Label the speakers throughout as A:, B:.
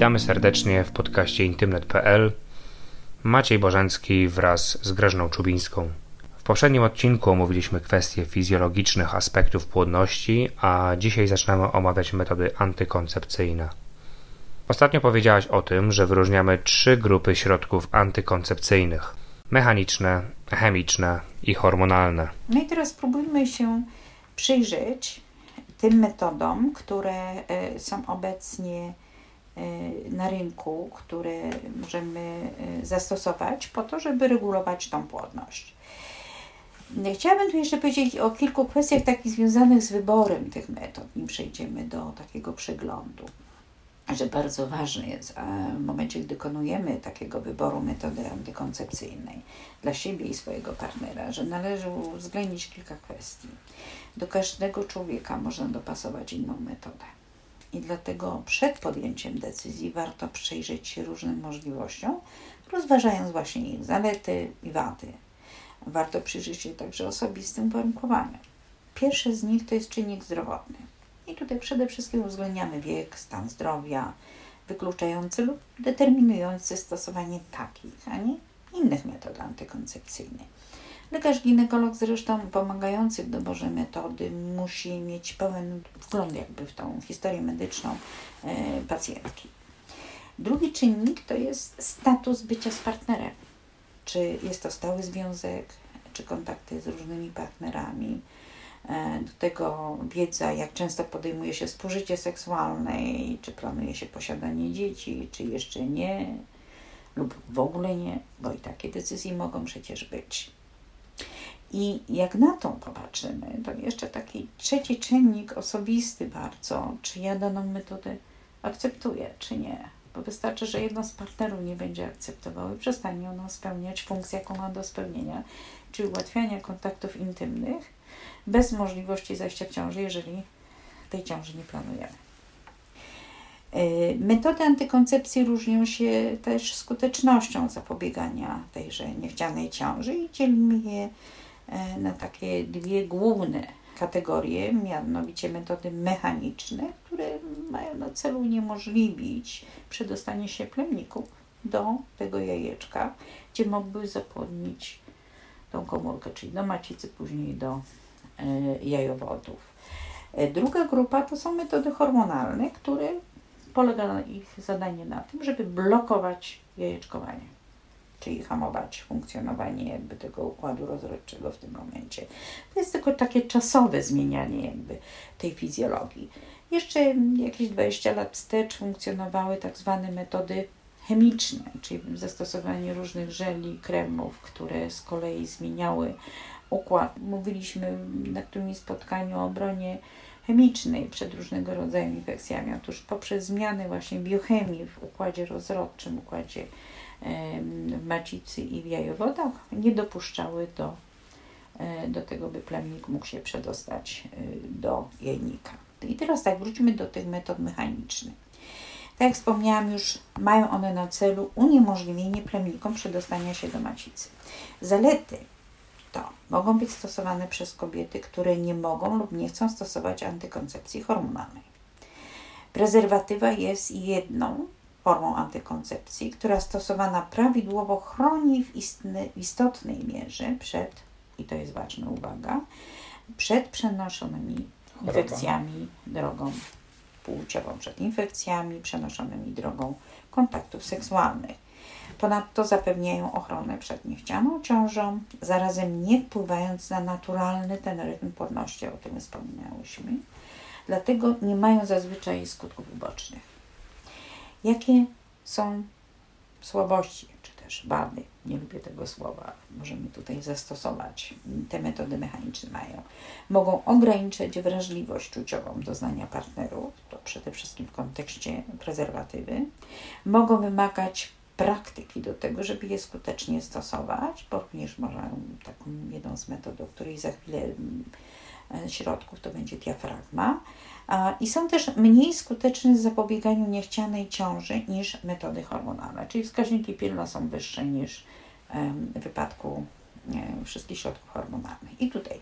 A: Witamy serdecznie w podcaście intymnet.pl. Maciej Bożencki wraz z Grażną Czubińską. W poprzednim odcinku omówiliśmy kwestie fizjologicznych aspektów płodności, a dzisiaj zaczynamy omawiać metody antykoncepcyjne. Ostatnio powiedziałaś o tym, że wyróżniamy trzy grupy środków antykoncepcyjnych: mechaniczne, chemiczne i hormonalne.
B: No i teraz spróbujmy się przyjrzeć tym metodom, które e, są obecnie na rynku, które możemy e, zastosować po to, żeby regulować tą płodność. Chciałabym tu jeszcze powiedzieć o kilku kwestiach takich związanych z wyborem tych metod, nim przejdziemy do takiego przeglądu. Że bardzo ważne jest w momencie, gdy dokonujemy takiego wyboru metody antykoncepcyjnej dla siebie i swojego partnera, że należy uwzględnić kilka kwestii. Do każdego człowieka można dopasować inną metodę. I dlatego przed podjęciem decyzji warto przyjrzeć się różnym możliwościom, rozważając właśnie ich zalety i wady. Warto przyjrzeć się także osobistym uwarunkowaniom. Pierwsze z nich to jest czynnik zdrowotny. I tutaj przede wszystkim uwzględniamy wiek, stan zdrowia, wykluczający lub determinujący stosowanie takich, a nie innych metod antykoncepcyjnych. Lekarz ginekolog zresztą pomagający w doborze metody musi mieć pełen wgląd jakby w tą historię medyczną e, pacjentki. Drugi czynnik to jest status bycia z partnerem. Czy jest to stały związek, czy kontakty z różnymi partnerami. E, do tego wiedza, jak często podejmuje się spożycie seksualne, czy planuje się posiadanie dzieci, czy jeszcze nie, lub w ogóle nie, bo i takie decyzje mogą przecież być. I jak na to popatrzymy, to jeszcze taki trzeci czynnik osobisty bardzo, czy ja daną metodę akceptuję, czy nie. Bo wystarczy, że jedno z partnerów nie będzie akceptowało i przestanie ono spełniać funkcję, jaką ma do spełnienia, czyli ułatwiania kontaktów intymnych, bez możliwości zajścia w ciąży, jeżeli tej ciąży nie planujemy. E, metody antykoncepcji różnią się też skutecznością zapobiegania tejże niechcianej ciąży i dzielimy je na takie dwie główne kategorie, mianowicie metody mechaniczne, które mają na celu uniemożliwić przedostanie się plemników do tego jajeczka, gdzie mogłyby zapłodnić tą komórkę, czyli do macicy, później do e, jajowodów. E, druga grupa to są metody hormonalne, które polega ich zadanie na tym, żeby blokować jajeczkowanie czyli hamować funkcjonowanie jakby tego układu rozrodczego w tym momencie. To jest tylko takie czasowe zmienianie jakby tej fizjologii. Jeszcze jakieś 20 lat wstecz funkcjonowały tak zwane metody chemiczne, czyli zastosowanie różnych żeli, kremów, które z kolei zmieniały układ. Mówiliśmy na którymś spotkaniu o obronie chemicznej przed różnego rodzaju infekcjami. Otóż poprzez zmiany właśnie biochemii w układzie rozrodczym, układzie w macicy i w jajowodach nie dopuszczały do, e, do tego, by plemnik mógł się przedostać e, do jajnika. I teraz tak, wróćmy do tych metod mechanicznych. Tak jak wspomniałam już, mają one na celu uniemożliwienie plemnikom przedostania się do macicy. Zalety to mogą być stosowane przez kobiety, które nie mogą lub nie chcą stosować antykoncepcji hormonalnej. Prezerwatywa jest jedną formą antykoncepcji, która stosowana prawidłowo chroni w, istny, w istotnej mierze przed, i to jest ważna uwaga, przed przenoszonymi infekcjami drogą płciową, przed infekcjami przenoszonymi drogą kontaktów seksualnych. Ponadto zapewniają ochronę przed niechcianą ciążą, zarazem nie wpływając na naturalny ten rytm płodności, o tym wspominałyśmy. Dlatego nie mają zazwyczaj skutków ubocznych. Jakie są słabości, czy też wady? Nie lubię tego słowa, możemy tutaj zastosować. Te metody mechaniczne mają. Mogą ograniczyć wrażliwość czuciową doznania partnerów, to przede wszystkim w kontekście prezerwatywy. Mogą wymagać praktyki do tego, żeby je skutecznie stosować, bo również można taką jedną z metod, o której za chwilę mm, e, środków to będzie diafragma i są też mniej skuteczne w zapobieganiu niechcianej ciąży niż metody hormonalne, czyli wskaźniki pilna są wyższe niż w wypadku wszystkich środków hormonalnych. I tutaj,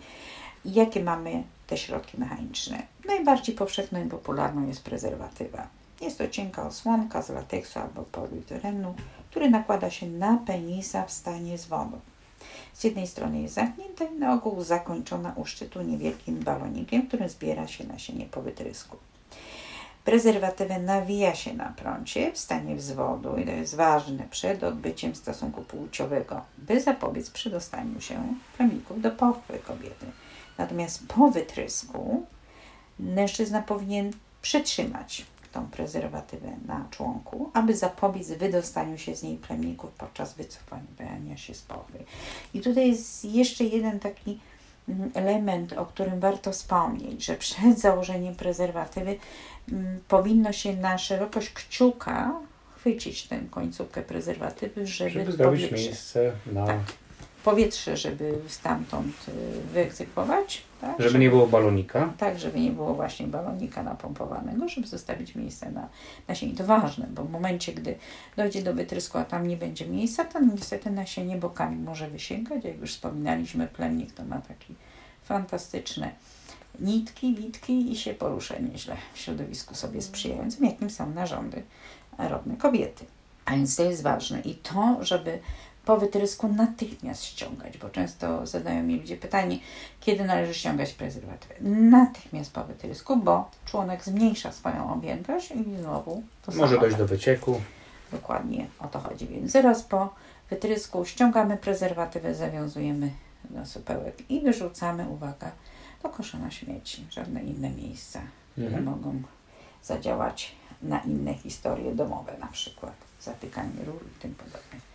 B: jakie mamy te środki mechaniczne? Najbardziej powszechną i popularną jest prezerwatywa. Jest to cienka osłonka z lateksu albo polietylenu, który nakłada się na penisa w stanie z wodą. Z jednej strony jest zamknięta i na ogół zakończona u szczytu niewielkim balonikiem, który zbiera się nasienie po wytrysku. Prezerwatywę nawija się na prącie w stanie wzwodu i to jest ważne przed odbyciem stosunku płciowego, by zapobiec przedostaniu się plemików do pochwy kobiety. Natomiast po wytrysku mężczyzna powinien przytrzymać tą prezerwatywę na członku, aby zapobiec wydostaniu się z niej plemników podczas wycofania się z pochwy. I tutaj jest jeszcze jeden taki mm, element, o którym warto wspomnieć, że przed założeniem prezerwatywy mm, powinno się na szerokość kciuka chwycić tę końcówkę prezerwatywy, żeby,
A: żeby zrobić miejsce na...
B: Tak powietrze, żeby stamtąd y, wyegzekwować.
A: Tak? Żeby, żeby, nie było balonika.
B: Tak, żeby nie było właśnie balonika napompowanego, żeby zostawić miejsce na nasienie. To ważne, bo w momencie, gdy dojdzie do wytrysku, a tam nie będzie miejsca, to niestety nasienie bokami może wysięgać. Jak już wspominaliśmy, plemnik to ma takie fantastyczne nitki, witki i się porusza nieźle w środowisku sobie sprzyjającym, jakim są narządy rodne kobiety. A więc to jest ważne. I to, żeby po wytrysku natychmiast ściągać, bo często zadają mi ludzie pytanie, kiedy należy ściągać prezerwatywę. Natychmiast po wytrysku, bo członek zmniejsza swoją objętość i znowu
A: to Może dojść do wycieku.
B: Dokładnie o to chodzi. Więc zaraz po wytrysku ściągamy prezerwatywę, zawiązujemy do supełek i wyrzucamy, uwaga, do kosza na śmieci. Żadne inne miejsca, które mhm. mogą zadziałać na inne historie domowe, na przykład zatykanie rur i tym podobne.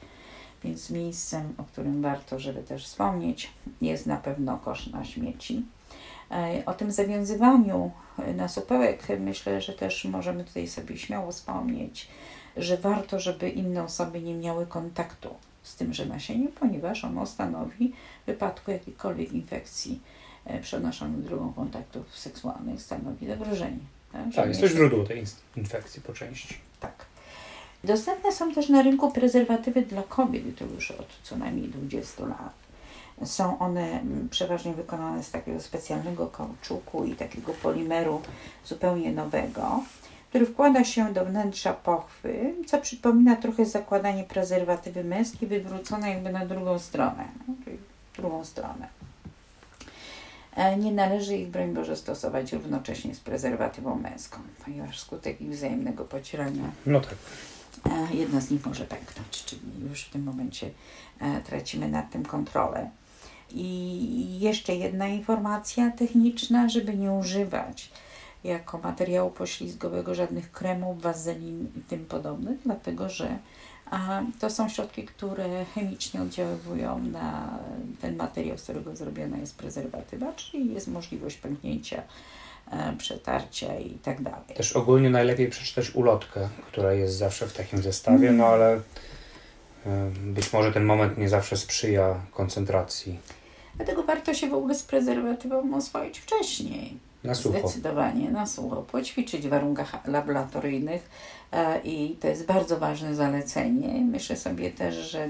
B: Więc miejscem, o którym warto, żeby też wspomnieć, jest na pewno kosz na śmieci. O tym zawiązywaniu na supełek myślę, że też możemy tutaj sobie śmiało wspomnieć, że warto, żeby inne osoby nie miały kontaktu z tymże nasieniem, ponieważ ono stanowi w wypadku jakiejkolwiek infekcji e, przenoszonych drogą kontaktów seksualnych stanowi zagrożenie.
A: Tak, tak jest to źródło tej infekcji po części.
B: Tak. Dostępne są też na rynku prezerwatywy dla kobiet, to już od co najmniej 20 lat. Są one mm, przeważnie wykonane z takiego specjalnego kauczuku i takiego polimeru zupełnie nowego, który wkłada się do wnętrza pochwy, co przypomina trochę zakładanie prezerwatywy męskiej wywrócone jakby na drugą stronę, no, czyli drugą stronę. E, nie należy ich, broń Boże, stosować równocześnie z prezerwatywą męską, ponieważ skutek ich wzajemnego pocierania
A: no tak
B: jedna z nich może pęknąć, czyli już w tym momencie e, tracimy nad tym kontrolę. I jeszcze jedna informacja techniczna, żeby nie używać jako materiału poślizgowego żadnych kremów, wazelin i tym podobnych, dlatego że to są środki, które chemicznie oddziaływują na ten materiał, z którego zrobiona jest prezerwatywa, czyli jest możliwość pęknięcia E, przetarcia i tak dalej.
A: Też ogólnie najlepiej przeczytać ulotkę, która jest zawsze w takim zestawie, no ale e, być może ten moment nie zawsze sprzyja koncentracji.
B: Dlatego warto się w ogóle z prezerwatywą oswoić wcześniej.
A: Na sucho.
B: Zdecydowanie na sucho. Poćwiczyć w warunkach laboratoryjnych e, i to jest bardzo ważne zalecenie. Myślę sobie też, że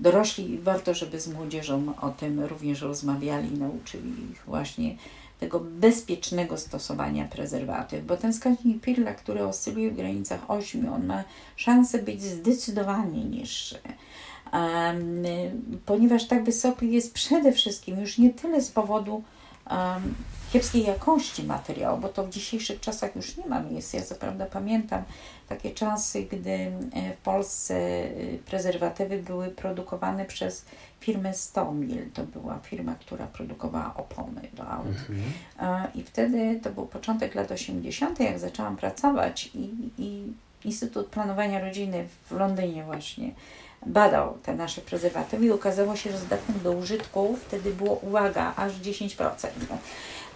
B: dorośli warto, żeby z młodzieżą o tym również rozmawiali, nauczyli ich właśnie tego bezpiecznego stosowania prezerwatyw, bo ten wskaźnik Pirla, który oscyluje w granicach 8, on ma szansę być zdecydowanie niższy. Um, ponieważ tak wysoki jest przede wszystkim już nie tyle z powodu um, kiepskiej jakości materiału, bo to w dzisiejszych czasach już nie ma miejsca. Ja co prawda pamiętam takie czasy, gdy e, w Polsce e, prezerwatywy były produkowane przez firmę Stomil. To była firma, która produkowała opony do aut. Mhm. I wtedy to był początek lat 80., jak zaczęłam pracować i, i Instytut Planowania Rodziny w Londynie właśnie badał te nasze prezerwatywy i okazało się, że zdatnych do użytku wtedy było, uwaga, aż 10%.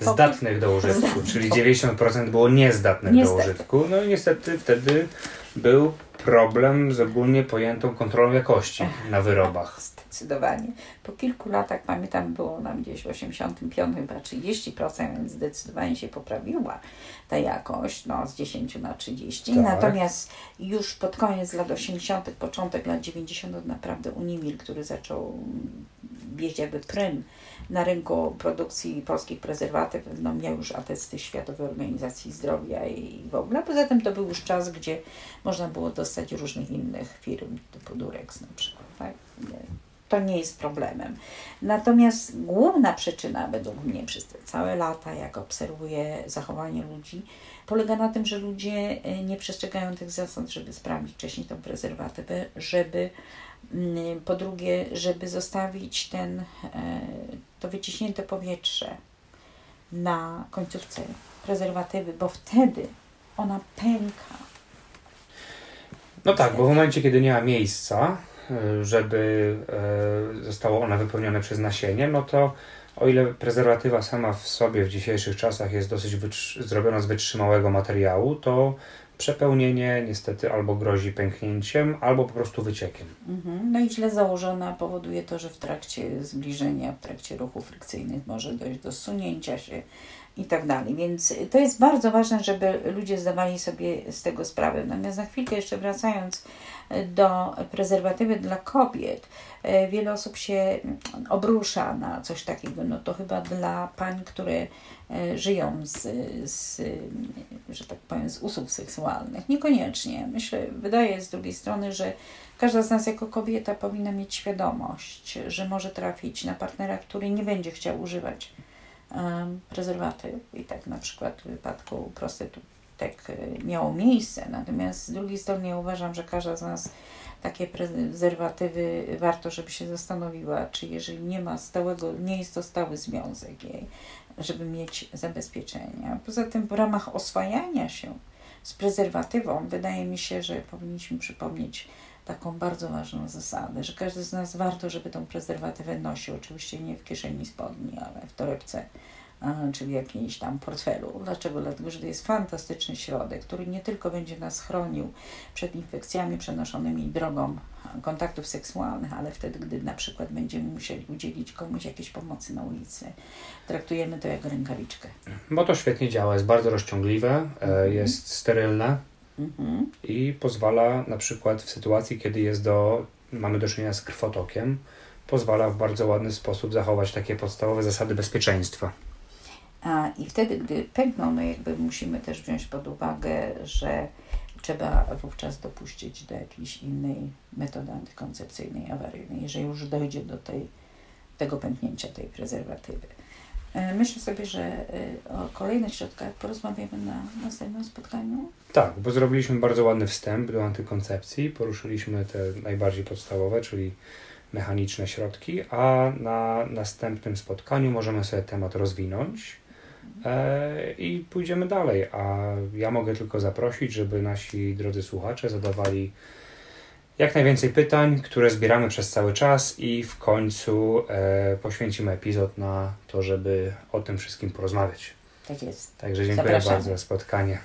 A: Zdatnych do użytku, czyli 90% było niezdatnych niestety. do użytku. No i niestety wtedy był problem z ogólnie pojętą kontrolą jakości na wyrobach.
B: Zdecydowanie. Po kilku latach, pamiętam, było nam gdzieś w 85 chyba 30%, więc zdecydowanie się poprawiła ta jakość, no z 10 na 30. Tak. Natomiast już pod koniec lat 80., początek lat 90. naprawdę Unimil, który zaczął wieść jakby prym na rynku produkcji polskich prezerwatyw, no miał już atesty Światowej Organizacji Zdrowia i w ogóle. Poza tym to był już czas, gdzie można było dostać różnych innych firm, typu Durex na przykład. Tak? To nie jest problemem. Natomiast główna przyczyna, według mnie, przez te całe lata, jak obserwuję zachowanie ludzi, polega na tym, że ludzie e, nie przestrzegają tych zasad, żeby sprawdzić wcześniej tą prezerwatywę, żeby mm, po drugie, żeby zostawić ten, e, to wyciśnięte powietrze na końcówce prezerwatywy, bo wtedy ona pęka.
A: No tak, bo w momencie, kiedy nie ma miejsca, żeby zostało ona wypełnione przez nasienie, no to o ile prezerwatywa sama w sobie w dzisiejszych czasach jest dosyć zrobiona z wytrzymałego materiału, to przepełnienie niestety albo grozi pęknięciem, albo po prostu wyciekiem.
B: Mhm. No i źle założona powoduje to, że w trakcie zbliżenia, w trakcie ruchów frykcyjnych może dojść do sunięcia się i tak dalej. Więc to jest bardzo ważne, żeby ludzie zdawali sobie z tego sprawę. Natomiast na chwilkę jeszcze wracając do prezerwatywy dla kobiet, e, wiele osób się obrusza na coś takiego. No to chyba dla pań, które e, żyją z, z że tak powiem, z usług seksualnych. Niekoniecznie. Myślę, wydaje z drugiej strony, że każda z nas jako kobieta powinna mieć świadomość, że może trafić na partnera, który nie będzie chciał używać prezerwatyw i tak na przykład w wypadku prostytutek e, miało miejsce. Natomiast z drugiej strony ja uważam, że każda z nas takie prezerwatywy warto, żeby się zastanowiła, czy jeżeli nie ma stałego, nie jest to stały związek jej, żeby mieć zabezpieczenia. Poza tym w ramach oswajania się z prezerwatywą wydaje mi się, że powinniśmy przypomnieć taką bardzo ważną zasadę, że każdy z nas warto, żeby tą prezerwatywę nosił, oczywiście nie w kieszeni spodni, ale w torebce czy w jakimś tam portfelu. Dlaczego? Dlatego, że to jest fantastyczny środek, który nie tylko będzie nas chronił przed infekcjami przenoszonymi drogą kontaktów seksualnych, ale wtedy, gdy na przykład będziemy musieli udzielić komuś jakiejś pomocy na ulicy, traktujemy to jak rękawiczkę.
A: Bo to świetnie działa, jest bardzo rozciągliwe, e, mhm. jest sterylne i pozwala na przykład w sytuacji, kiedy jest do, mamy do czynienia z krwotokiem, pozwala w bardzo ładny sposób zachować takie podstawowe zasady bezpieczeństwa.
B: A, I wtedy, gdy pękną, no jakby musimy też wziąć pod uwagę, że trzeba wówczas dopuścić do jakiejś innej metody antykoncepcyjnej awaryjnej, jeżeli już dojdzie do tej, tego pęknięcia tej prezerwatywy. E, myślę sobie, że e, o kolejnych środkach porozmawiamy na następnym spotkaniu.
A: Tak, bo zrobiliśmy bardzo ładny wstęp do antykoncepcji, poruszyliśmy te najbardziej podstawowe, czyli mechaniczne środki, a na następnym spotkaniu możemy sobie temat rozwinąć E, i pójdziemy dalej. A ja mogę tylko zaprosić, żeby nasi drodzy słuchacze zadawali jak najwięcej pytań, które zbieramy przez cały czas i w końcu e, poświęcimy epizod na to, żeby o tym wszystkim porozmawiać.
B: Tak jest.
A: Także dziękuję Zapraszamy. bardzo za spotkanie.